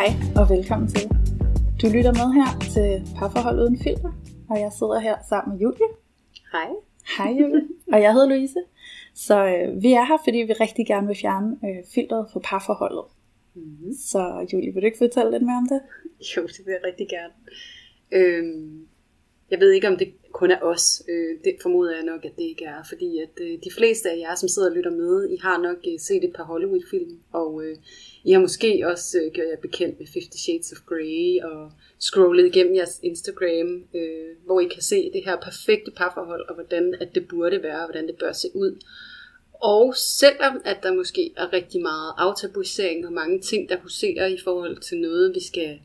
Hej og velkommen til. Du lytter med her til Parforhold Uden Filter, og jeg sidder her sammen med Julie. Hej. Hej Julie. Og jeg hedder Louise. Så øh, vi er her, fordi vi rigtig gerne vil fjerne øh, filteret på parforholdet. Mm-hmm. Så Julie, vil du ikke fortælle lidt mere om det? Jo, det vil jeg rigtig gerne. Øhm, jeg ved ikke, om det kun er os. Øh, det formoder jeg nok, at det ikke er. Fordi at øh, de fleste af jer, som sidder og lytter med, I har nok øh, set et par Hollywood-film. Og I har måske også gjort jer bekendt med Fifty Shades of Grey og scrollet igennem jeres Instagram, hvor I kan se det her perfekte parforhold, og hvordan at det burde være, og hvordan det bør se ud. Og selvom at der måske er rigtig meget aftabuisering og mange ting, der huserer i forhold til noget, vi skal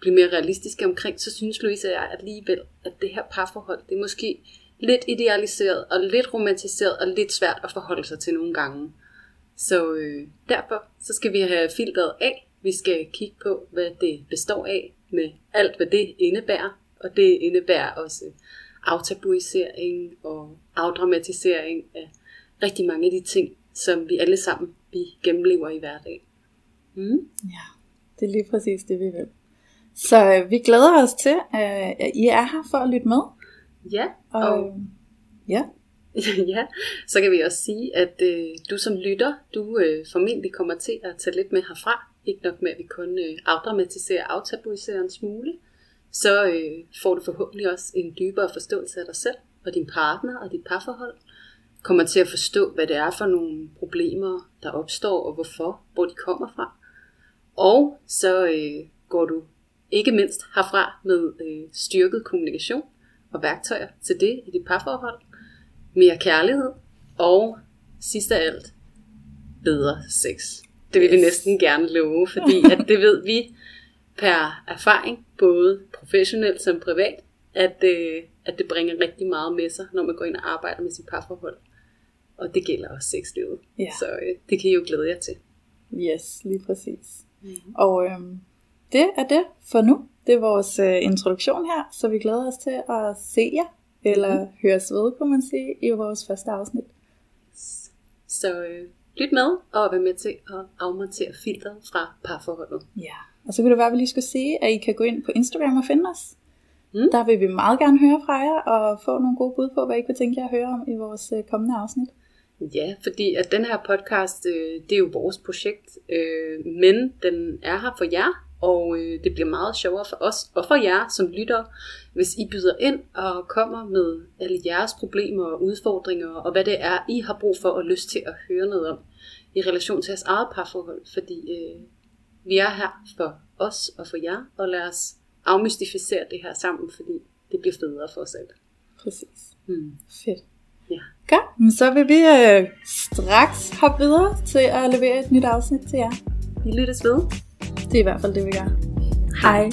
blive mere realistiske omkring, så synes Louise og jeg alligevel, at det her parforhold, det er måske lidt idealiseret og lidt romantiseret og lidt svært at forholde sig til nogle gange. Så øh, derfor så skal vi have filtret af. Vi skal kigge på, hvad det består af med alt, hvad det indebærer. Og det indebærer også aftabuisering og afdramatisering af rigtig mange af de ting, som vi alle sammen vi gennemlever i hverdagen. Mm? Ja, det er lige præcis det, vi vil. Så øh, vi glæder os til, at I er her for at lytte med. Ja, og, og ja. ja, så kan vi også sige, at øh, du som lytter, du øh, formentlig kommer til at tage lidt med herfra. Ikke nok med, at vi kun øh, afdramatiserer og aftabuiserer en smule. Så øh, får du forhåbentlig også en dybere forståelse af dig selv og din partner og dit parforhold. Kommer til at forstå, hvad det er for nogle problemer, der opstår og hvorfor, hvor de kommer fra. Og så øh, går du ikke mindst herfra med øh, styrket kommunikation og værktøjer til det i dit parforhold, mere kærlighed og sidst af alt, bedre sex. Det vil vi næsten gerne love, fordi at det ved vi per erfaring, både professionelt som privat, at, øh, at det bringer rigtig meget med sig, når man går ind og arbejder med sit parforhold. Og det gælder også sexlivet. Ja. Så øh, det kan I jo glæde jer til. Yes, lige præcis. Mm-hmm. Og øhm, det er det for nu. Det er vores øh, introduktion her, så vi glæder os til at se jer, eller mm. høres ved, kunne man sige, i vores første afsnit. Så øh, lyt med, og vær med til at afmontere filteret fra parforholdet. Ja, og så kunne det være, at vi lige skulle sige, at I kan gå ind på Instagram og finde os. Mm. Der vil vi meget gerne høre fra jer, og få nogle gode bud på, hvad I kunne tænke jer at høre om i vores øh, kommende afsnit. Ja, fordi at den her podcast, øh, det er jo vores projekt, øh, men den er her for jer, og øh, det bliver meget sjovere for os og for jer som lytter, hvis I byder ind og kommer med alle jeres problemer og udfordringer, og hvad det er, I har brug for og lyst til at høre noget om i relation til jeres eget parforhold. Fordi øh, vi er her for os og for jer, og lad os afmystificere det her sammen, fordi det bliver federe for os alle. Præcis. Hmm. Fedt. Ja. Godt, men så vil vi øh, straks hoppe videre til at levere et nyt afsnit til jer. Vi lyttes ved. Det er i hvert fald det, vi gør. Hej.